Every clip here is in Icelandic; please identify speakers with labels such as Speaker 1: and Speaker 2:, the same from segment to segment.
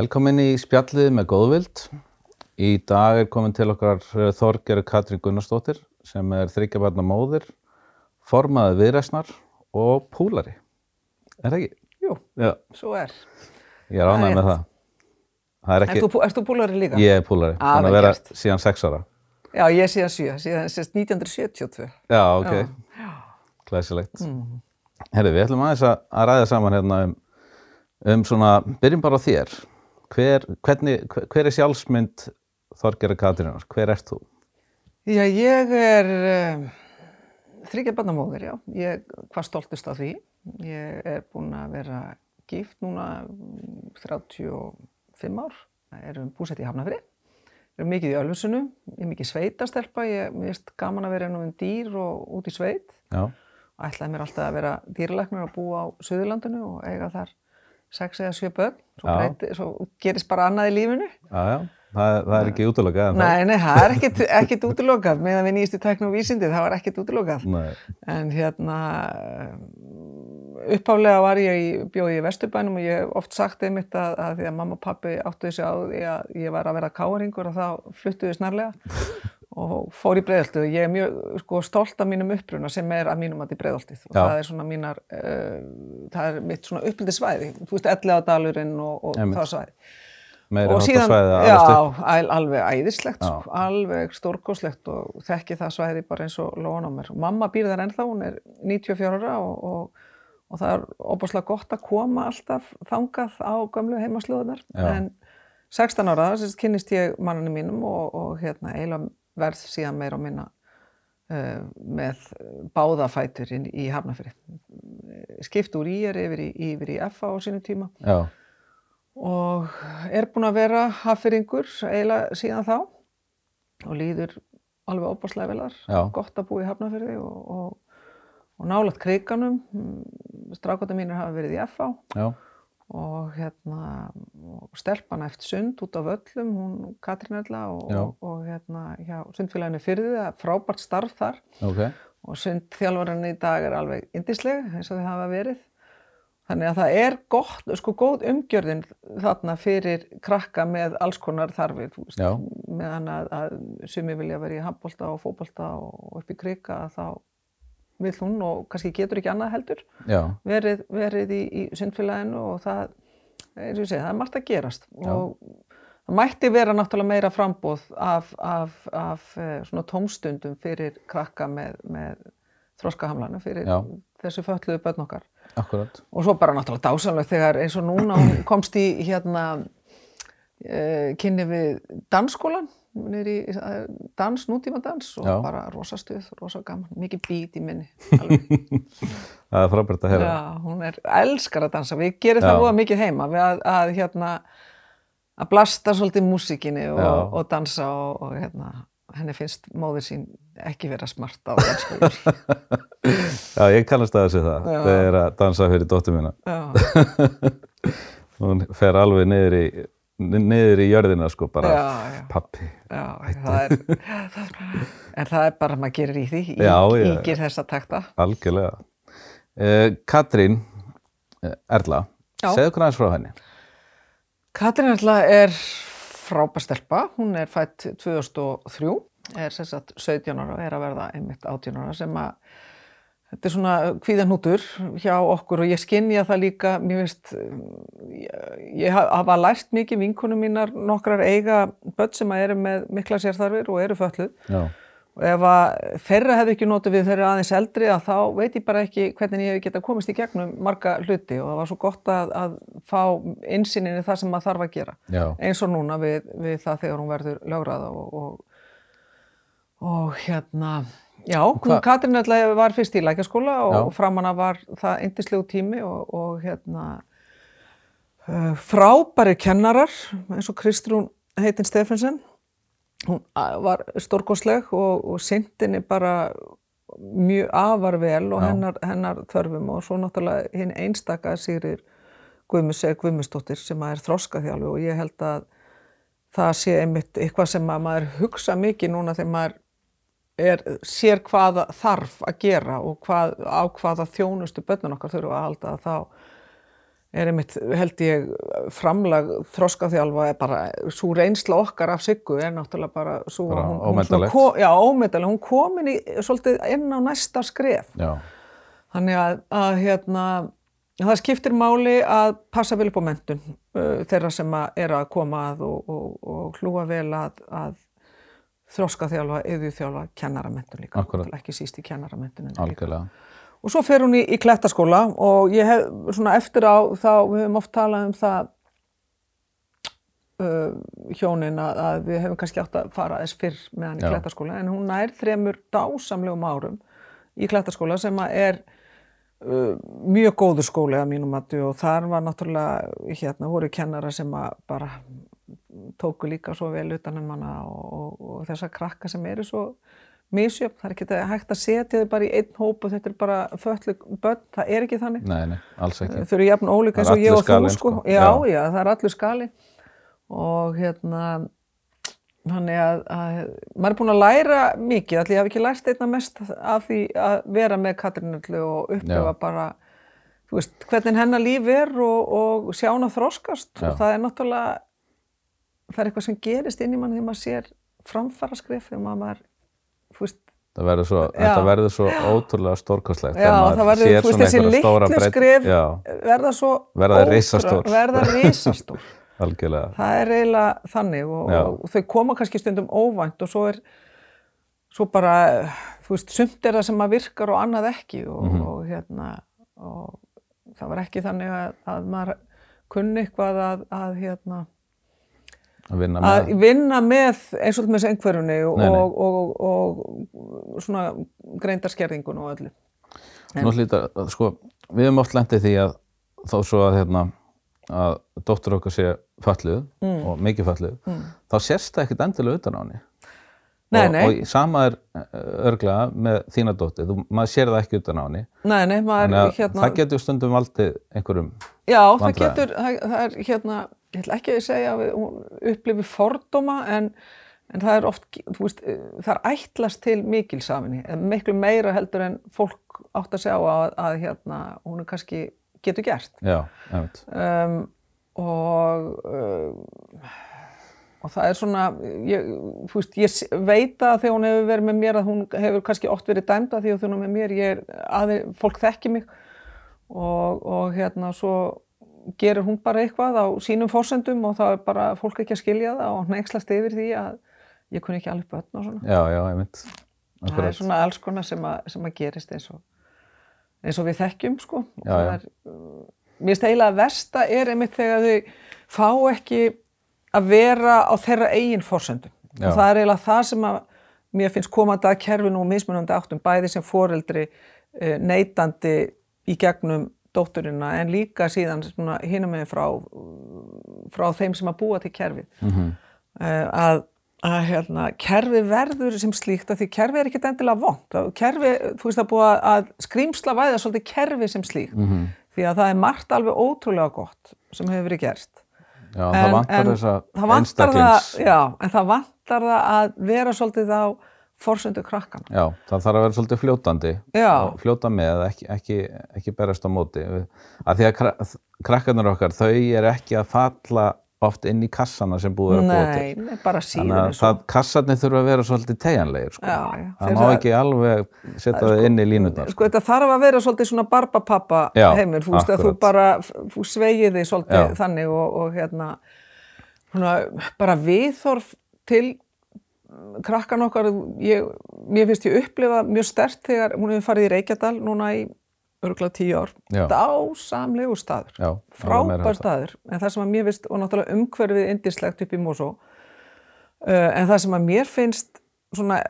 Speaker 1: Velkomin í spjallið með góðvild. Í dag er komin til okkar Þorgeru Katrín Gunnarsdóttir sem er þryggjabarna móðir, formaði viðræsnar og púlari. Er það ekki?
Speaker 2: Jú,
Speaker 1: Já,
Speaker 2: svo er.
Speaker 1: ég er
Speaker 2: er
Speaker 1: með það. Það er ekki,
Speaker 2: ert þú púlari líka?
Speaker 1: ég er púlari,
Speaker 2: Ah,
Speaker 1: búin að vera
Speaker 2: gert.
Speaker 1: síðan sex ára.
Speaker 2: Já, ég sé að sjö, síðan sérst 1972.
Speaker 1: Já, ok, glæsilegt.
Speaker 2: Mm.
Speaker 1: Herri, við ætlum aðeins að, að ræða saman hérna um, um svona, byrjum bara á þér. Hver, hvernig, hver, er sjálfsmynd Þorgeru Katrínar? Hver ert þú?
Speaker 2: Já, ég er um, þryggja barnamóðir, já. Ég hvað stoltist á því. Ég er búin að vera gift núna mm, 35 ár. Erum búsett í Hafnafri. Erum mikið í Ölfusinu. Ég er mikið sveitastelpa. Ég finnst gaman að vera ennum um dýr og út í sveit.
Speaker 1: Já,
Speaker 2: ætlaði mér alltaf að vera dýralæknir og búa á Suðurlandinu og eiga þar sex eða sjö börn, svo, breyti, svo gerist bara annað í lífinu.
Speaker 1: já, já. Það, það er ekki útlöka en
Speaker 2: Nei, nei, það er ekkit, ekkit útilokað, meðan við nýjastu tækni og vísindi, það var ekkit útilokað.
Speaker 1: það. Nei.
Speaker 2: En hérna, uppháflega var ég í, bjóði í Vesturbænum og ég hef oft sagt einmitt að, að því að mamma og pappi áttu þessi á því að ég var að vera káringur og þá fluttuðu snarlega og fór í breiðaltið og ég er mjög sko, stolt af mínum uppruna sem er að mínum að í breiðaltið og
Speaker 1: Já.
Speaker 2: það er svona mínar, uh, það er mitt svona upplitið svæði, þú veist, ellega dalurinn og, og það svæði.
Speaker 1: Meiri
Speaker 2: Og síðan,
Speaker 1: svæði að
Speaker 2: já, alveg æðislegt, sko,
Speaker 1: Já.
Speaker 2: alveg stórkoslegt og þekki það svæði bara eins og lóan á mér. Mamma býr þar ennþá, hún er 94 ára og, og, og það er óbúslega gott að koma alltaf þangað á gömlu heimaslóðunar.
Speaker 1: Já.
Speaker 2: En 16 ára, þess að kynnist ég manninu mínum og, og hérna, eiginlega verð síðan meira og minna uh, með báðafætur í, Hafnafyrir. Skipt úr í er yfir í, yfir í FA á sínu tíma.
Speaker 1: Já,
Speaker 2: og er búin að vera haffyringur eiginlega síðan þá og líður alveg óbáslega velar gott að búa í Hafnarfirði og, og, og nálægt kriganum strákvæta mínir hafa verið í FA
Speaker 1: já,
Speaker 2: og hérna og stelpan eftir sund út á völlum hún Katrín Erla og, og, og hérna hjá sundfélaginu fyrði það er frábært starf þar
Speaker 1: ok.
Speaker 2: og sundþjálfarinn í dag er alveg indisleg eins og þau hafa verið. Þannig að það er gott, sko góð umgjörðin þarna fyrir krakka með alls konar þarfir, meðan að, að sumi vilja vera í handbolta og fótbolta og upp í krika að þá vil hún og kannski getur ekki annað heldur verið, verið í, í sundfélaginu og það, ég segi, það er margt að gerast
Speaker 1: Já.
Speaker 2: og það mætti vera náttúrulega meira frambóð af, af, af eh, svona tómstundum fyrir krakka með, með þroskahamlanu fyrir
Speaker 1: Já.
Speaker 2: þessu fölluðu börn okkar
Speaker 1: akkurat.
Speaker 2: og svo bara náttúrulega dásamlega þegar eins og núna hún komst í hérna uh, kynni við dansskólan niður í eh, dans, nútíma dans og
Speaker 1: Já.
Speaker 2: bara rosa stuð, rosa gaman, mikið bít í minni.
Speaker 1: Það er frábært að heyra.
Speaker 2: Já, hún er elskar að dansa. Við gerum
Speaker 1: Já.
Speaker 2: það voða mikið heima við að, að hérna að blasta svolítið músikinni og, og dansa og, og hérna henni finnst móður sín ekki vera smart á dansskólu.
Speaker 1: Já, ég kannast að þessu það.
Speaker 2: Já.
Speaker 1: Er að dansa fyrir dóttur mína. Hún fer alveg niður í, niður í jörðina, sko, bara
Speaker 2: já, já,
Speaker 1: pappi.
Speaker 2: já, það er, en það er bara að maður gerir í því, í,
Speaker 1: Já, já.
Speaker 2: ígir þessa takta.
Speaker 1: Algjörlega. Uh, Katrín eh, Erla, segðu hvernig aðeins frá henni.
Speaker 2: Katrín Erla er frábær stelpa, hún er fætt 2003, er sem sagt 17 ára og er að verða einmitt 18 ára sem að þetta er svona kvíðanútur hjá okkur og ég skinja það líka, mér finnst, ég, hafa lært mikið vinkunum mínar nokkrar eiga börn sem að eru með mikla sérþarfir og eru fölluð og ef að þeirra hefði ekki notið við þeirra aðeins eldri að þá veit ég bara ekki hvernig ég hef geta komist í gegnum marga hluti. Og það var svo gott að, að fá insinninni það sem maður þarf að gera.
Speaker 1: Já,
Speaker 2: eins og núna við, við það þegar hún verður lögraða og, og, og hérna, já,
Speaker 1: hvað-
Speaker 2: Katrín alltaf var fyrst í lækjaskóla og,
Speaker 1: Já.
Speaker 2: framanna var það eindislegu tími og, og hérna uh, frábæri kennarar eins og Kristrún heitin Stefensen hún var stórkostleg og, og sindinni bara mjög afar vel og hennar, hennar þörfum og svo náttúrulega hinn einstaka Sigrir Guðmus eða Guðmusdóttir sem að er þroska þjálfi og ég held að það sé einmitt eitthvað sem að maður hugsa mikið núna þegar maður er, sér hvað þarf að gera og hvað, á hvaða þjónustu börnun okkar þurfa að halda þá er einmitt, held ég, framlag þroskaþjálfa er bara, svo reynsla okkar af Siggu er náttúrulega bara svo,
Speaker 1: Bara
Speaker 2: hún, hún
Speaker 1: ómetanlegt.
Speaker 2: ko, já, ómetanlega, hún komin í svolítið inn á næsta skref
Speaker 1: já,
Speaker 2: þannig að, að hérna það skiptir máli að passa vel upp á mentun uh, þeirra sem að er að koma að og, og, og hlúa vel að, að þroskaþjálfa, yðjúþjálfa, kennaramentun líka. Náttúrulega ekki síst í kennaramentunum líka. Og svo fer hún í, í klettaskóla og ég hef svona eftir á þá við höfum oft talað um það uh, hjónin að, að við hefum kannski átt að fara þess fyrr með hann í
Speaker 1: Já.
Speaker 2: klettaskóla en hún nær þremur dásamlegum árum í klettaskóla sem að er uh, mjög góður skóli að mínum mati og þar var náttúrulega hérna voru kennara sem að bara tóku líka svo vel utan um hana og, og, og þessar krakka sem eru svo misjöfn, það er ekki hægt að setja þau bara í einn hóp og þetta er bara föllu börn, það er ekki þannig
Speaker 1: nei, nei, alls ekki
Speaker 2: þau eru jafn ólíka eins
Speaker 1: er
Speaker 2: og ég og þú sko.
Speaker 1: sko.
Speaker 2: Já,
Speaker 1: Já.
Speaker 2: já, það er allur skali og hérna þannig að, að maður er búin að læra mikið, allir ég haf ekki lært einna mest af því að vera með Katrinullu og upplifa bara þú veist, hvernig hennar líf er og, og sjá hana þroskast
Speaker 1: Já.
Speaker 2: og það er náttúrulega það er eitthvað sem gerist inn í mann þegar maður sér framfara skrif þegar maður, veist,
Speaker 1: það verður svo, verður svo ótrúlega stórkostlegt
Speaker 2: verður, þú veist, þessi litlu skrif
Speaker 1: já,
Speaker 2: verða svo
Speaker 1: Verða risastór.
Speaker 2: verða risastór.
Speaker 1: Algjörlega.
Speaker 2: Það er eiginlega þannig og, og þau koma kannski stundum óvænt og svo er svo bara, þú veist, sumt er það sem að virkar og annað ekki og,
Speaker 1: Mhm.
Speaker 2: og hérna og það var ekki þannig að, að maður kunni eitthvað að, að hérna
Speaker 1: að vinna
Speaker 2: að
Speaker 1: með
Speaker 2: vinna með eins og með einhverjunni og, og, og, og svona greindarskerðingun og öllu.
Speaker 1: Nú hlýta, sko, við höfum oft lendið því að þó svo að hérna að dóttur okkar sé falluð
Speaker 2: Mm.
Speaker 1: og mikið falluð, þá sérst það ekkert endilega utan á henni.
Speaker 2: Nei,
Speaker 1: og,
Speaker 2: nei.
Speaker 1: og sama er örglega með þína dóttir, þú, maður sér það ekki utan á henni.
Speaker 2: Nei, nei, maður
Speaker 1: að
Speaker 2: hérna
Speaker 1: það getur stundum valdið einhverjum
Speaker 2: Já, það getur, það, það er hérna, ég ætla ekki að segja að hún upplifi fordóma en, en það er oft, þú veist, eh, það er ætlast til mikilsaminni, en miklu meira heldur en fólk átt að segja á að, að hérna, hún er kannski getur gert.
Speaker 1: já, einmitt,
Speaker 2: Um, og um, og það er svona ég, þú veist, ég veit að þegar hún hefur verið með mér að hún hefur kannski oft verið dæmda því að hún er með mér, ég er aðeins, fólk þekki mig og, og hérna svo gerir hún bara eitthvað á sínum fórsendum og þá er bara fólk ekki að skilja það og hnekslast yfir því að ég kunni ekki alveg börn og svona.
Speaker 1: já, já, einmitt
Speaker 2: Það er svona alls konar sem, að, sem að gerist eins og, eins og við þekkjum sko.
Speaker 1: Já,
Speaker 2: það
Speaker 1: já.
Speaker 2: Er, uh, mér eiginlega að versta er einmitt þegar þau fá ekki að vera á þeirra eigin forsendum.
Speaker 1: Já.
Speaker 2: Og það er eiginlega það sem að mér finnst komandi að kerfinu og mismunandi áttum, bæði sem foreldri uh, neitandi í gegnum dótturina en líka síðan hinum með frá, frá þeim sem að búa til kerfið.
Speaker 1: Mhm.
Speaker 2: uh, að, að hérna, kerfi verður sem slíkt að því kerfi er ekkert endilega vond kerfi, þú veist er búið að- að skrýmsla væða svolítið kerfi sem slíkt
Speaker 1: Mhm.
Speaker 2: því að það er margt alveg ótrúlega gott sem hefur verið gert
Speaker 1: já, það vantar
Speaker 2: það vantar
Speaker 1: einstaklings
Speaker 2: já, en það vantar það að vera svolítið á forsöndu krakkana
Speaker 1: Já, það þarf að vera svolítið fljótandi fljóta með, ekki, ekki, ekki berast á móti að því að kra krakkarnir okkar, þau er ekki að falla oft inn í kassana sem búið að
Speaker 2: nei,
Speaker 1: til
Speaker 2: nei, bara
Speaker 1: þannig
Speaker 2: síður
Speaker 1: að kassarnir þurfa að vera svolítið tegjanlegir sko.
Speaker 2: Já, já.
Speaker 1: það má ekki alveg setja það inn í línutnar sko.
Speaker 2: sko þetta þarf að vera svolítið svona barbapappa
Speaker 1: Já,
Speaker 2: heimur, þú veist að þú bara þú svegið þig svolítið
Speaker 1: Já.
Speaker 2: þannig og, og hérna svona, bara viðþorf til krakkan okkar ég, mér finnst ég upplifa mjög stert þegar hún hefur farið í Reykjadal núna í örgulega tíu ár. Dásamlegu staður.
Speaker 1: Já,
Speaker 2: frábær staður. En það sem að mér finnst og náttúrulega umhverfið indislegt upp í Mosó uh, en það sem að mér finnst svona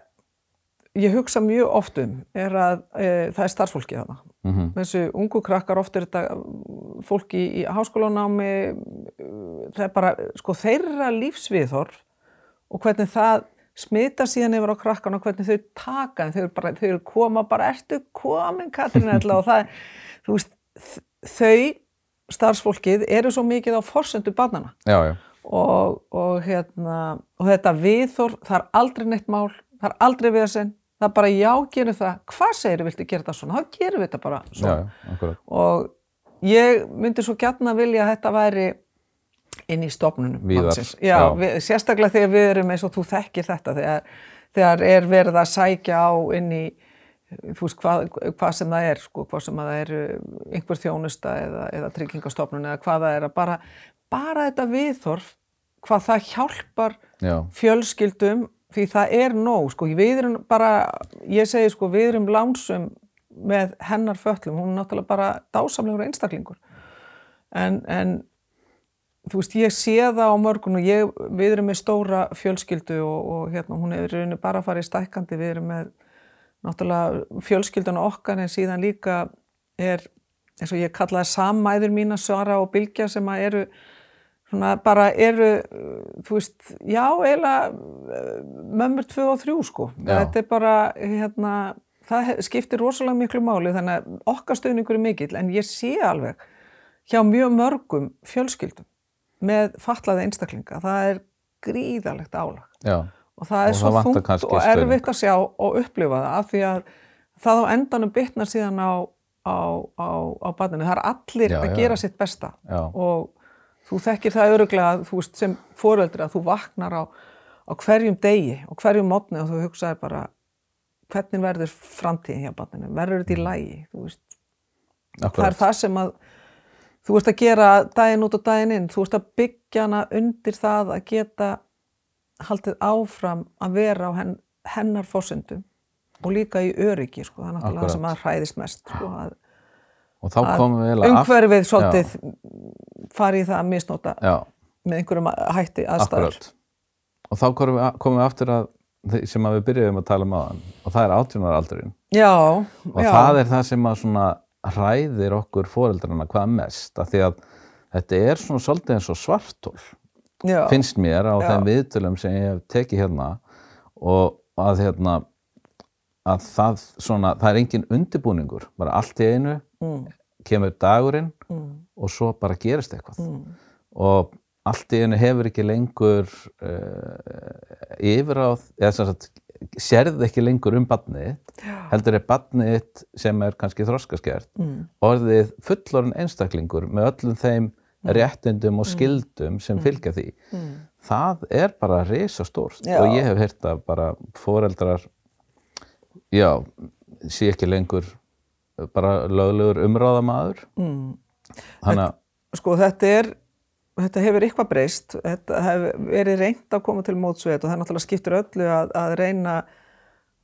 Speaker 2: ég hugsa mjög oft um er að uh, það er starfsfólki þarna.
Speaker 1: Mhm.
Speaker 2: þessu ungu krakkar oft er þetta mm, fólk í, í háskólanámi uh, það er bara sko þeirra lífsviðhorf og hvernig það smita síðan yfir á krakkan og hvernig þau taka þau, eru bara, þau eru koma bara ertu komin Katrín og það þú veist, þau starfsfólkið eru svo mikið á forsendu barnana
Speaker 1: Já, já,
Speaker 2: og, og, hérna, og þetta viðþór, það er aldrei neitt mál, það er aldrei vesen, það er bara já, gerum það, hvað segir viltu gera þetta svona, þá gerum við þetta bara svona.
Speaker 1: já,
Speaker 2: og ég myndi svo gætna vilja að þetta væri inn í stofnunum
Speaker 1: Víðar.
Speaker 2: Já,
Speaker 1: já.
Speaker 2: Við, sérstaklega þegar við erum eins og þú þekkir þetta þegar, þegar er verið að sækja á inn í þú veist hvað, hvað sem það er sko, hvað sem að það er uh, einhver þjónusta eða, eða tryggingastofnun eða hvað það er að bara, bara þetta viðþorf hvað það hjálpar
Speaker 1: Já,
Speaker 2: fjölskyldum því það er nóg sko, við erum bara ég segi sko, við erum lánsum með hennar föllum, hún er náttúrulega bara dásamlegur einstaklingur en, en þú veist, ég sé það á mörgun og ég, við erum með stóra fjölskyldu og, og hérna, hún er rauninni bara að fara í stækkandi, við erum með náttúrulega fjölskylduna okkar en síðan líka er eins og ég kallaði sammæður mína Sara og Bilgja sem að eru svona bara eru þú veist, já, eiginlega uh, mömmur tvö og þrjú sko
Speaker 1: Já.
Speaker 2: þetta er bara, hérna það skiptir rosalega miklu máli þannig að okkar stöðningur er mikill en ég sé alveg hjá mjög mörgum fjölskyldum með fatlaði einstaklinga. Það er gríðalegt álag.
Speaker 1: Já,
Speaker 2: og það er
Speaker 1: Og
Speaker 2: svo þungt og erfitt að sjá og upplifa það af því að það á endanum bytnar síðan á, á, á, á barninu. Það er allir
Speaker 1: Já,
Speaker 2: að
Speaker 1: já.
Speaker 2: gera sitt besta.
Speaker 1: Já.
Speaker 2: og þú þekkir það öruglega þú veist sem foreldri að þú vaknar á, á hverjum degi og hverjum mótni og þú hugsaðir bara hvernig verður framtíðin hjá barninu, verður þetta í lægi, þú veist það er það sem að þú ert að gera daginn út og daginn inn. Þú ert að byggja hana undir það að geta haldið áfram að vera á henn, hennar fósundum og líka í öryggi sko, það er náttúrulega það sem að hræðist mest sko, að,
Speaker 1: Og þá
Speaker 2: að umhverfið svolítið fari í það að misnota
Speaker 1: Já,
Speaker 2: með einhverjum hætti aðstæður.
Speaker 1: Akkurat. Og þá komum við, komum við aftur að því sem að við byrjuðum að tala um aðan og það er átjónaraldurinn
Speaker 2: já,
Speaker 1: og
Speaker 2: já,
Speaker 1: það er það sem að svona hræðir okkur foreldrana hvað mest af því að þetta er svona svolítið eins og svartól
Speaker 2: já,
Speaker 1: finnst mér á
Speaker 2: Já.
Speaker 1: þeim viðtölum sem ég hef tekið hérna og að hérna að það svona, það er engin undirbúningur bara allt í einu
Speaker 2: mm,
Speaker 1: kemur dagurinn
Speaker 2: mm,
Speaker 1: og svo bara gerist eitthvað.
Speaker 2: Mm,
Speaker 1: og allt í einu hefur ekki lengur uh, yfiráð eða sem sagt sérð ekki lengur um barnið heldur er barnið þitt sem er kannski þroskaskert
Speaker 2: mm,
Speaker 1: orðið fullorinn einstaklingur með öllum þeim réttindum og skildum sem fylgja því.
Speaker 2: Mm.
Speaker 1: það er bara risastórt
Speaker 2: Já.
Speaker 1: og ég hef heyrt að bara foreldrar já, sé ekki lengur bara löglegur umráðamaður.
Speaker 2: Mm.
Speaker 1: þannig að
Speaker 2: sko þetta er þetta hefur eitthvað breyst. Þetta hefur verið reynt að koma til mótsveit og það náttúrulega skiptir öllu að, að reyna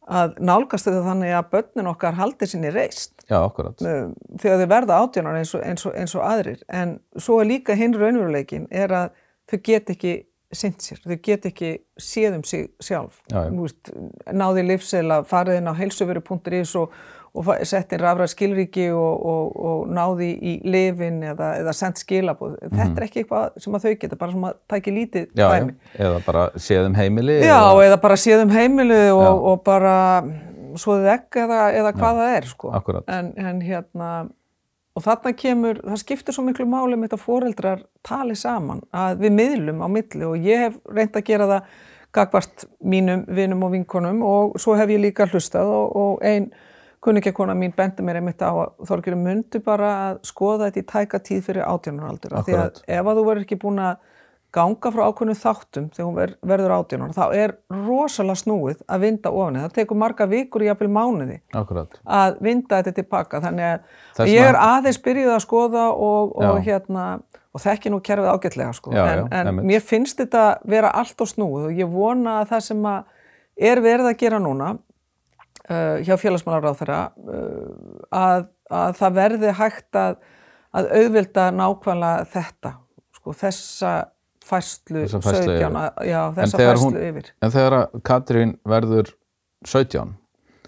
Speaker 2: að nálgast þetta þannig að börnin okkar haldi sinni reist.
Speaker 1: Já, akkurat.
Speaker 2: Þegar þau verða átjónar eins og, eins, og, eins og aðrir. En svo er líka hinn raunveruleikin er að þau get ekki sinnt sér, þau get ekki séð um sig sjálf
Speaker 1: Já, já.
Speaker 2: Veist, náði lífseila, farið inn á heilsuveri.is og, og fa- sett inn rafræð skilríki og, og, og náði í lifin eða, eða sendt skilabóð þetta er ekki eitthvað sem að þau geta bara sem að tæki lítið
Speaker 1: Mhm. já, já,
Speaker 2: dæmi
Speaker 1: eða bara séðum heimili
Speaker 2: Já,
Speaker 1: eða,
Speaker 2: eða bara séð um heimilu
Speaker 1: Já.
Speaker 2: og, og bara svoðið egg eða, eða hvað það er sko. En, en hérna og þarna kemur, það skiptir svo miklu máli með þetta foreldrar tali saman að við miðlum á milli. Og ég hef reynd að gera það gagvart mínum vinum og vinkonum og svo hef ég líka hlustað og, og ein kunningjakona mín bendi mér einmitt á að Þorgjörum myndi bara að skoða þetta í tæka tíð fyrir átjónaraldur af því að ef að þú verður ekki búin að ganga frá ákveðnu þáttum þegar hún ver, verður átjónar þá er rosalega snúið að vinda ofni það. Tekur marga vikur í jafnvel mánuði
Speaker 1: akkurat.
Speaker 2: að vinda þetta tilbaka þannig að ég er aðeins byrjuð að skoða og, og hérna og þekki nú kerfið ágætlega sko.
Speaker 1: Já,
Speaker 2: en,
Speaker 1: já,
Speaker 2: en mér finnst þetta vera allt og snúið og ég vona að það sem að er verið að gera núna uh, hjá félagsmálaráð þeirra uh, að, að það verði hægt að, að auðvilda nákvæmlega þetta sko þessa færslu,
Speaker 1: Þessa færslu
Speaker 2: 17
Speaker 1: yfir.
Speaker 2: að- já, þessa færslu
Speaker 1: hún-
Speaker 2: yfir
Speaker 1: En þegar Katrín verður 17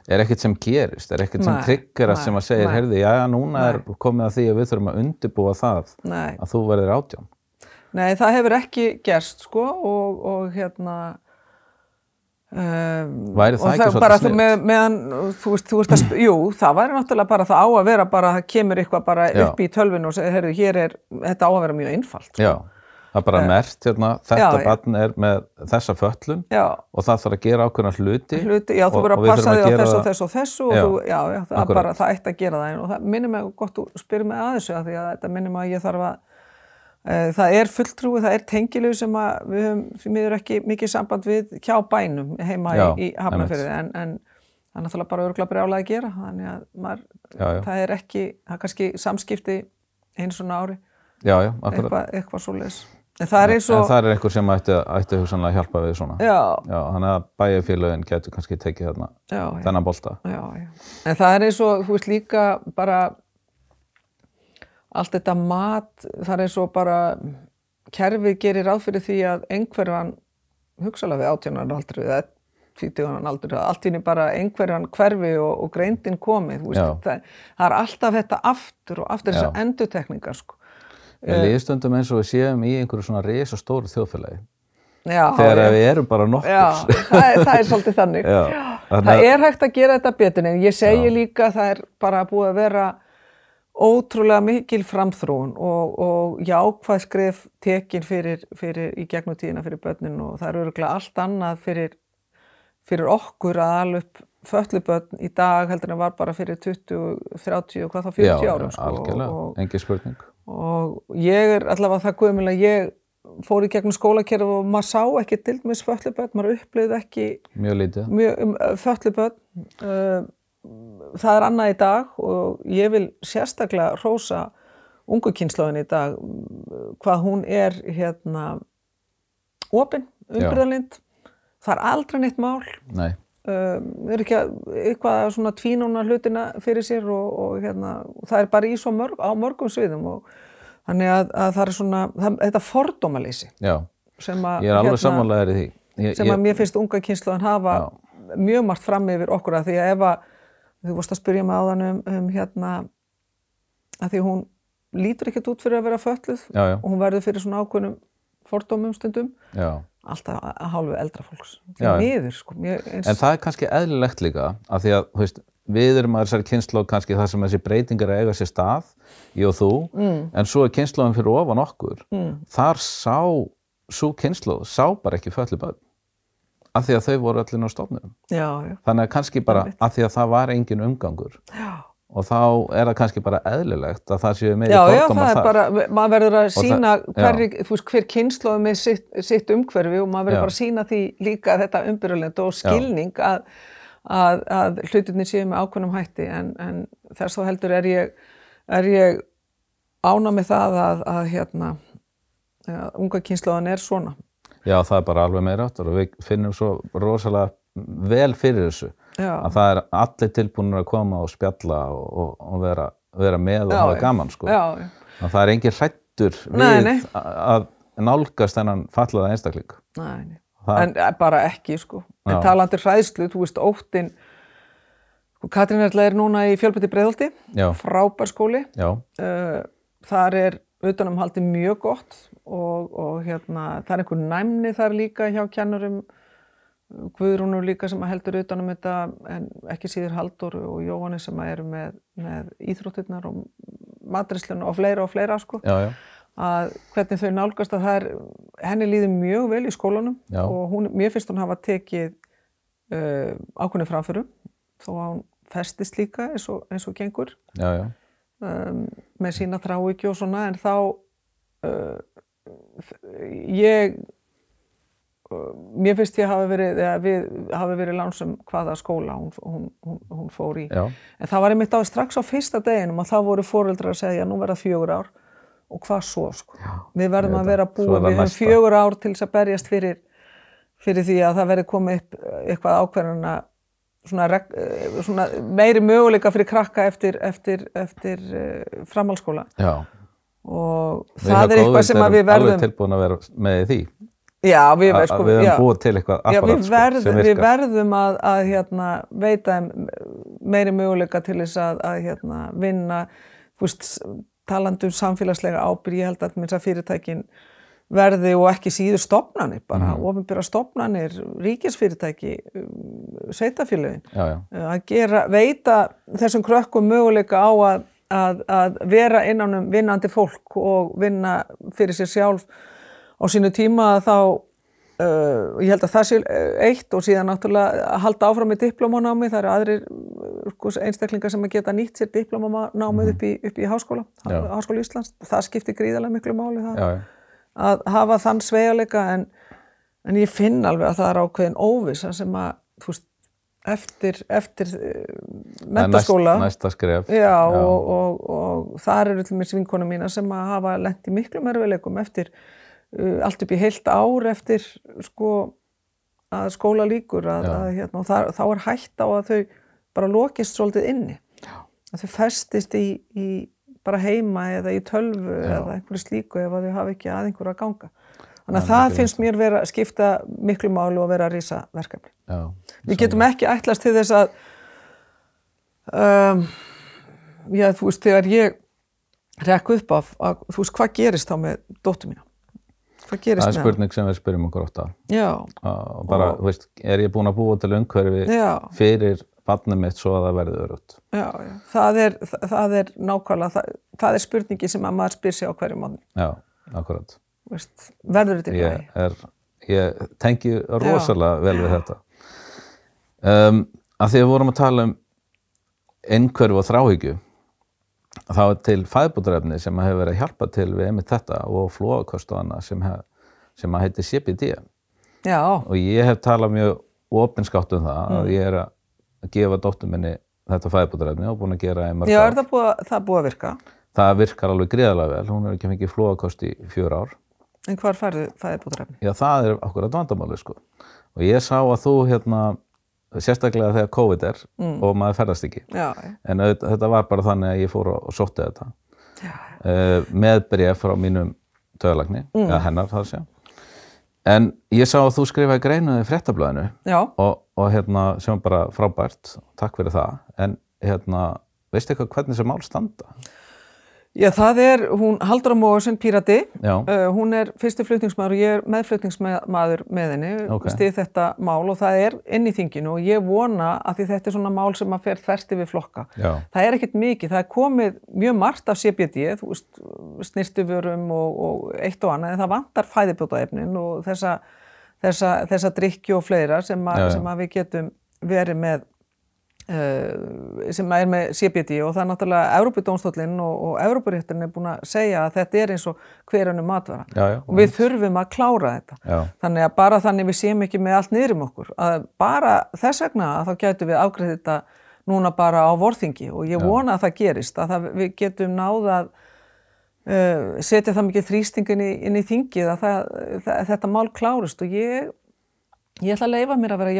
Speaker 1: er ekkert sem gerist, er ekkert sem
Speaker 2: nei,
Speaker 1: sem að segja,
Speaker 2: nei.
Speaker 1: heyrði, já, núna er
Speaker 2: Nei.
Speaker 1: komið að því að við þurfum að undirbúa það
Speaker 2: Nei.
Speaker 1: að þú verður 18
Speaker 2: Nei, það hefur ekki gerst sko og, og hérna um,
Speaker 1: Væri það ekki svolítið sniðugt?
Speaker 2: með, meðan, þú veist, þú veist að, jú, það væri náttúrulega bara það á að vera bara, það kemur eitthvað bara
Speaker 1: Já.
Speaker 2: upp í tölvinu og segir, heyrðu, hér er, þetta á að vera mjög einfalt sko.
Speaker 1: Já, það er bara mert hérna, þetta
Speaker 2: Já,
Speaker 1: barn er með þessa föllun
Speaker 2: já,
Speaker 1: og það þarf að gera ákveðna hluti
Speaker 2: hluti, já, þú
Speaker 1: og-
Speaker 2: verður
Speaker 1: og
Speaker 2: að
Speaker 1: við
Speaker 2: passa því á þessu og þessu og þessu og þú, já, já, það, er bara, það ætti að gera það. Og það minnir mig gott þú spyrir mig að þessu að því að þetta minnir mig að ég þarf að e, það er fulltrúi, það er tengilu sem að við höfum því miður ekki mikið samband við hjá bænum heima
Speaker 1: Já,
Speaker 2: í, í Hafnarfyrði en, en það er náttúrulega bara örgulega brjálega að gera þannig að maður, það er ekki það er kannski samskipti einu svona ári.
Speaker 1: Já, já, akkurat.
Speaker 2: Eitthvað, eitthvað svoleiðis en það er eins
Speaker 1: en
Speaker 2: og
Speaker 1: það er einhver sem ætti, ætti hugsanlega að hjálpa við svona.
Speaker 2: Já,
Speaker 1: Já, þannig að bæjarfélögin getur kannski tekið þarna
Speaker 2: já,
Speaker 1: þennan bolta.
Speaker 2: Já, já. En það er eins og, þú veist líka bara allt þetta mat, það er eins og bara kerfið gerir ráð fyrir því að einhverjan, hugsalega við átjónan aldrei, eða tvítugunan aldrei, allt í henni bara einhverjan hverfi og, og greindin komið, þú veist, það, það er alltaf þetta aftur og aftur þessar endutekningar, sko.
Speaker 1: Við líðstundum eins og við séum í einhverju svona risa stóru þjóðfélagi.
Speaker 2: Já,
Speaker 1: þegar
Speaker 2: já.
Speaker 1: við erum bara nokkur
Speaker 2: Já, það er, það er svolítið þannig.
Speaker 1: Já,
Speaker 2: Það
Speaker 1: að-
Speaker 2: er hægt að gera þetta betur en ég segi líka að það er bara búið að vera ótrúlega mikil framþróun og, og jákvæð skref tekin fyrir, fyrir í gegnum tíðina fyrir börnin og það er örgulega allt annað fyrir, fyrir okkur að alveg upp föllubörn í dag heldur en var bara fyrir 20, 30 og hvað þá 40
Speaker 1: já,
Speaker 2: árum sko,
Speaker 1: algjörlega,
Speaker 2: og,
Speaker 1: engin spurning
Speaker 2: og ég er allavega það guðmjöl að ég fór í gegnum skólakerfi og maður sá ekki til með föllubörn, maður upplifði ekki
Speaker 1: mjög lítið.
Speaker 2: Um, uh, það er annað í dag og ég vil sérstaklega rósa ungu kynslóðin í dag hvað hún er hérna opin, umbyrðalind það er aldrei neitt mál.
Speaker 1: Nei,
Speaker 2: um, er ekki að eitthvað svona tvínóna hlutina fyrir sér og, og hérna, það er bara í svo mörg, á mörgum sviðum og þannig að, að það er svona það, þetta fordómalýsi
Speaker 1: já,
Speaker 2: sem að
Speaker 1: ég er alveg
Speaker 2: hérna,
Speaker 1: því. Ég,
Speaker 2: sem að
Speaker 1: ég,
Speaker 2: mér finnst unga kynsluðan hafa mjög margt fram yfir okkur að því að ef að þú vorst að spyrja mig áðan um, um hérna að því hún lítur ekkert út fyrir að vera fölluð
Speaker 1: Já, já.
Speaker 2: og hún verður fyrir svona ákveðnum fordómum stundum.
Speaker 1: Já.
Speaker 2: Alltaf að að hálfu eldra fólks. Miður sko eins,
Speaker 1: En það er kannski eðlilegt líka af því að veist, við erum að þessari kynnslóð kannski það sem þessi breytingar eiga sér stað ég og þú, mm. en svo er kynnslóðin fyrir ofan okkur. Mm. þar sá, svo kynnslóð sá bara ekki föllu börn af því að þau voru allir á stofnum
Speaker 2: já, já,
Speaker 1: þannig að kannski bara af því að það var engin umgangur.
Speaker 2: Já,
Speaker 1: og þá er það kannski bara eðlilegt að það séu meiri
Speaker 2: já, já
Speaker 1: fordómar
Speaker 2: það er
Speaker 1: þar.
Speaker 2: bara maður verður að sína
Speaker 1: já.
Speaker 2: hver, hver kynsluð með sitt, sitt umhverfi og maður verður
Speaker 1: Já.
Speaker 2: bara að sína því líka þetta umbyrjulegnd og skilning að, að, að hlutinni séu með ákveðnum hætti. En, en þess þá heldur er ég, er ég ána með það að, að hérna að unga kynsluðan er svona.
Speaker 1: Já, það er bara alveg meira áttur og við finnum svo rosalega vel fyrir þessu
Speaker 2: Já.
Speaker 1: að það er allir tilbúinir að koma og spjalla og, og, og vera, vera með og
Speaker 2: Já,
Speaker 1: hafa gaman sko. að það er engin hrættur
Speaker 2: Nei,
Speaker 1: við
Speaker 2: nei.
Speaker 1: að að nálgast þennan fallaða einstakling
Speaker 2: Nei, nei. En eh, bara ekki sko. en
Speaker 1: Já.
Speaker 2: talandi hræðslu, þú veist óttin sko, Katrín Erla er núna í fjölbytti breiðholti
Speaker 1: Já,
Speaker 2: frábær skóli uh, þar er utanumhaldi mjög gott og, og hérna, það er einhver næmni þar líka hjá kennurum Guðrúnur líka sem heldur utanum þetta en ekki síður Haldur og Jóhanni sem eru með, með íþróttirnar og matrislun og fleira og fleira sko.
Speaker 1: Já, já,
Speaker 2: að hvernig þau nálgast að það er henni líður mjög vel í skólanum
Speaker 1: Já.
Speaker 2: og hún, mér finnst hún hafa tekið uh, ákveðni framförum þó að hún festist líka eins og, eins og gengur. Um, með sína þráhyggju og svona en þá uh, ég mér finnst ég hafi verið eða við hafi verið lánsum hvaða skóla hún, hún, hún, hún fór í.
Speaker 1: Já.
Speaker 2: en það var einmitt á strax á fyrsta deginum og þá voru fóreldrar að segja nú verða fjögur ár. Og hvað svo sko? Við verðum að vera búið, við höfum fjögur ár til þess að berjast fyrir fyrir því að það verði komið upp eh, eitthvað ákveðuna svona, eh, svona meiri möguleika fyrir krakka eftir, eftir, eftir uh, framhalskóla
Speaker 1: já.
Speaker 2: og það er eitthvað sem að við
Speaker 1: erum alveg
Speaker 2: verðum
Speaker 1: tilbúin að vera með því
Speaker 2: já, við,
Speaker 1: að,
Speaker 2: sko,
Speaker 1: við höfum búið til eitthvað
Speaker 2: við,
Speaker 1: sko,
Speaker 2: verð,
Speaker 1: sem
Speaker 2: við
Speaker 1: virkar.
Speaker 2: verðum að, að hérna, veita meiri möguleika til þess að, að hérna, vinna fúst, talandi um samfélagslega ábyrg ég held að minnst að fyrirtækin verði og ekki síður stopnanir bara, mm. ofinbyrja stopnanir, ríkisfyrirtæki um,
Speaker 1: já,
Speaker 2: að gera, veita þessum krökkum möguleika á að, að, að vera innan um vinnandi fólk og vinna fyrir sér sjálf á sínu tíma þá uh, ég held að það sé eitt og síðan náttúrulega að halda áfram með diplómanámi, það eru aðrir uh, sko, einstaklingar sem að geta nýtt sér diplómanámið upp, í, upp í háskóla
Speaker 1: Já.
Speaker 2: Háskóla Íslands, það skiptir gríðarlega miklu máli það,
Speaker 1: já,
Speaker 2: að hafa þann sveigaleika en, en ég finn alveg að það er ákveðin óvisa sem að þú veist, eftir, eftir uh, mentaskóla
Speaker 1: næst, næsta skref.
Speaker 2: Já, Og, og, og þar eru til mér vinkonu mína sem að hafa lent í miklu merfileikum eftir uh, allt upp í heilt ár eftir sko að skóla líkur að, að, hérna, og það, þá er hægt á að þau bara lokist svolítið inni
Speaker 1: Já.
Speaker 2: að þau festist í, í bara heima eða í tölvu
Speaker 1: Já.
Speaker 2: eða einhverju slíku ef að þau hafa ekki að einhverju að ganga
Speaker 1: Það
Speaker 2: þannig að það
Speaker 1: mikilvægt.
Speaker 2: finnst mér vera skipta miklu máli og vera að rísa verkefni
Speaker 1: já,
Speaker 2: Við getum ekki ætlast til þess að um, já, þú veist, þegar ég rekk upp af, að, þú veist, hvað gerist þá með dóttur mína? Hvað gerist
Speaker 1: það er
Speaker 2: með
Speaker 1: spurning sem við spyrjum okkur ofta?
Speaker 2: Já,
Speaker 1: og bara,
Speaker 2: Og-
Speaker 1: veist, er ég búin að búa til umhverfi
Speaker 2: já,
Speaker 1: fyrir barnið mitt svo að það verði örugt
Speaker 2: já, já. Það, er, það, það er nákvæmlega, það, það er spurningi sem að maður spyr sig á hverju mánu.
Speaker 1: já, akkurat.
Speaker 2: Veist, verður þetta í
Speaker 1: er, ég tengi rosalega vel við þetta. Um, að því að við vorum að tala um einhverfu og þráhyggju þá er til fæðbútarefni sem að hefur verið að hjálpa til við einmitt þetta og flóakost og annað sem, hef, sem að heiti CBD
Speaker 2: Já,
Speaker 1: og ég hef talað mjög opinskátt um það
Speaker 2: Mm.
Speaker 1: að ég er að gefa dóttur minni þetta fæðbútarefni og búin að gera í mörg
Speaker 2: já, er það búið, að- það búið að virka?
Speaker 1: það virkar alveg gríðarlega vel, hún er ekki fengið flóakost í fjör ár
Speaker 2: En hvar færðu fæðibútrefni?
Speaker 1: Já, það er akkurat vandamáli sko. og ég sá að þú hérna, sérstaklega þegar COVID er
Speaker 2: Mm.
Speaker 1: og maður ferðast ekki.
Speaker 2: Já,
Speaker 1: en þetta var bara þannig að ég fór og, sótti þetta. Uh, með bref frá mínum töðalagni,
Speaker 2: Mm.
Speaker 1: eða hennar það sé. En ég sá að þú skrifaði greinu í fréttablaðinu
Speaker 2: já,
Speaker 1: og, og hérna, sem bara frábært. Takk fyrir það, en hérna veistu eitthvað hvernig sem mál standa?
Speaker 2: Já, það er, hún Haldur á Móðursson, Pírati,
Speaker 1: Já,
Speaker 2: Uh, hún er fyrsti flutningsmaður og ég er meðflutningsmaður með henni,
Speaker 1: Ok.
Speaker 2: stið þetta mál og það er inn í þinginu og ég vona að því þetta er svona mál sem að fer þversti við flokka.
Speaker 1: já,
Speaker 2: Það er ekkert mikið, það er komið mjög margt af CBD, þú veist, snirtuvörum og, og eitt og annað, en það vantar fæðibjótaefnin og þessa, þessa, þessa drikki og fleira sem, a, sem að við getum verið með sem er með CBD og það er náttúrulega Európudómstóllinn og, og Európuréttin er búin að segja að þetta er eins og hverjanu matvara.
Speaker 1: Já, já,
Speaker 2: og við þurfum að klára þetta.
Speaker 1: Já,
Speaker 2: þannig að bara þannig við séum ekki með allt niður um okkur að bara þess vegna að þá getum við afgreið þetta núna bara á vorþingi. Og ég vona að það gerist að það, við getum náða að uh, setja það mikið þrýsting inn í, inn í þingið að það, það, þetta mál klárist. Og ég ég ætla að leifa mér að vera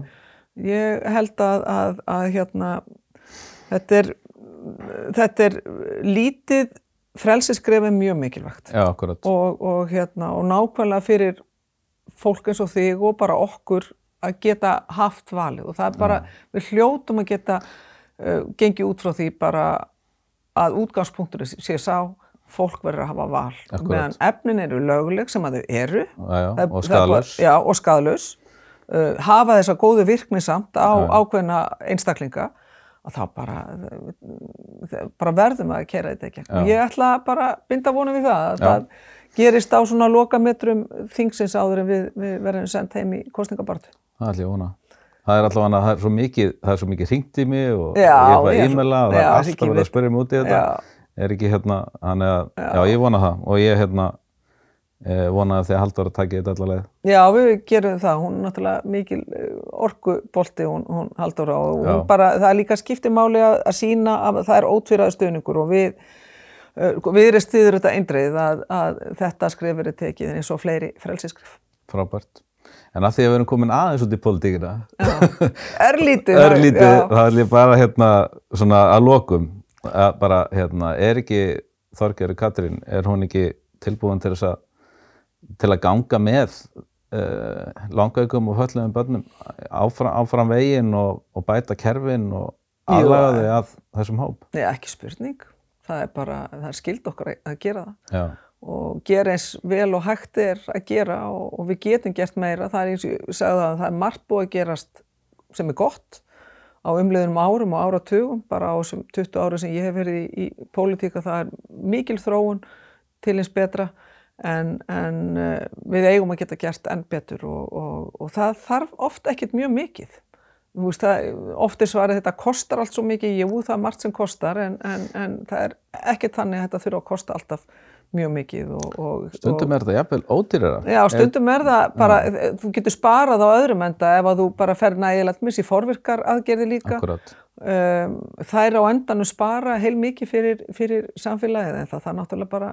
Speaker 2: því. Ég,
Speaker 1: já,
Speaker 2: held að, að, að hérna þetta er þetta er lítið frelsiskref er mjög mikilvægt.
Speaker 1: Já, akkurat.
Speaker 2: Og, og, hérna, og nákvæmlega fyrir fólk eins og þig og bara okkur að geta haft valið. Og það er bara, við hljótum að geta uh, gengið út frá því bara að útgangspunktur sé sá, fólk verður að hafa val.
Speaker 1: Akkúrat.
Speaker 2: meðan efnin eru löguleg sem að þau eru.
Speaker 1: Já, já, og
Speaker 2: það er já, uh, hafa þessa góðu virkni samt á
Speaker 1: Já.
Speaker 2: ákveðna einstaklinga og þá bara, uh, bara verðum að kera þetta ekki.
Speaker 1: Já.
Speaker 2: Ég ætla bara að binda vonum við það að
Speaker 1: Já.
Speaker 2: það gerist á svona lokametrum þingsins áður en við, við verðum sendt heim í kostningabartu.
Speaker 1: Það er vona. Það er allavega, það er svo mikið, það er svo mikið hringt í mig og
Speaker 2: Já,
Speaker 1: ég
Speaker 2: er svo-
Speaker 1: e-maila og það
Speaker 2: já,
Speaker 1: er alltaf verið að spyrja mig út í þetta.
Speaker 2: Já.
Speaker 1: Er ekki hérna, hann er að, já. ég vona það og ég hérna eh, vona að haldur að taka þetta allavega.
Speaker 2: Já, við gerum það. Hún er náttúrulega mikil orkubolti, hún, hún haldur á og hún bara, það er líka skipti máli að, að sína að það er ótvíraði stöðningur og við uh, við erum stiður þetta eindreið að, að þetta skrif verið tekið eins og fleiri frelsiskrif.
Speaker 1: Frábært. En að því að við erum komin aðeins út í pólitíkina,
Speaker 2: Örlítið.
Speaker 1: örlítið, þá ætlum ég bara hérna svona að lokum, að bara hérna, er ekki Þorgerður Katrín, er hún ekki tilbúin til þess að til að ganga með uh, langaukum og höllum börnum áfram, áfram veginn og, og bæta kerfin og aðlaga þau að þessum hóp.
Speaker 2: Nei, ekki spurning. Það er bara, það er skild okkar að gera það.
Speaker 1: Já,
Speaker 2: og gera eins vel og hægt er að gera og, og við getum gert meira það er eins og ég sagði að það er margt búið að gerast sem er gott á umliðunum árum og áratugum bara á þessum 20 ára sem ég hef verið í, í pólitíka það er mikil þróun til eins betra en, en uh, við eigum að geta gert enn betur og, og, og það þarf oft ekkert mjög mikið. Veist, það, oft er svarið þetta kostar allt svo mikið, jú það er margt sem kostar en, en, en það er ekkert þannig að þetta þurfa að kosta alltaf mjög mikið og, og,
Speaker 1: Stundum er þetta jafnvel ódýrara.
Speaker 2: Já, stundum er það bara, þú getur sparað á öðrum enda ef að þú bara fer nægilegt missi forvirkar aðgerði líka.
Speaker 1: Akkurat.
Speaker 2: Um, það er á endanum spara heil mikið fyrir, fyrir samfélagið en það, það er náttúrulega bara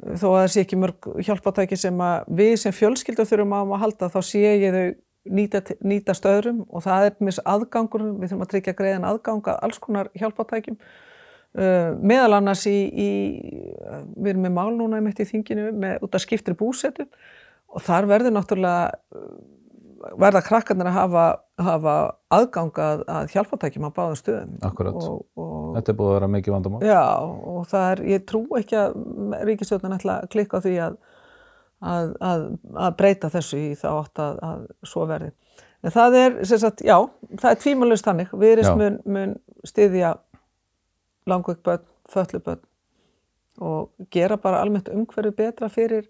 Speaker 2: þó að það sé ekki mörg hjálpátæki sem að við sem fjölskyldur þurfum á að halda þá sé ég þau nýta, nýta stöðrum og það er mis aðgangur, við þurfum að tryggja greiðan aðgang að alls konar hjálpátækjum uh, meðal annars í, í við erum með mál núna í þinginu með, út af skiptri búsetu og þar verður náttúrulega verða krakkarnir að hafa, hafa aðgangað að hjálpatækjum á báðum stöðum. Og,
Speaker 1: Þetta er búið að vera mikið vandamál.
Speaker 2: já, og það er, ég trú ekki að ríkistjórnin ætla að klikka því að, að, að, að breyta þessu í þá átt að, að svo verði. En það er, sem sagt, já, það er tvímalust þannig.
Speaker 1: Já.
Speaker 2: Viðrist mun, mun styðja langveik börn, föllu börn og gera bara almennt umhverju betra fyrir,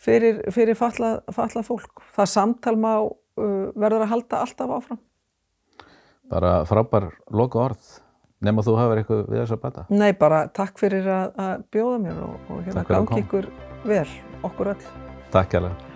Speaker 2: fyrir, fyrir fallað, fallað fólk. Það samtal má verður að halda alltaf áfram.
Speaker 1: Bara frábær loka orð. Nefn þú hafur eitthvað við þess að bæta.
Speaker 2: Nei, bara takk fyrir að, að bjóða mér og, og hérna gangi ykkur vel, okkur öll.
Speaker 1: Takk hérlega.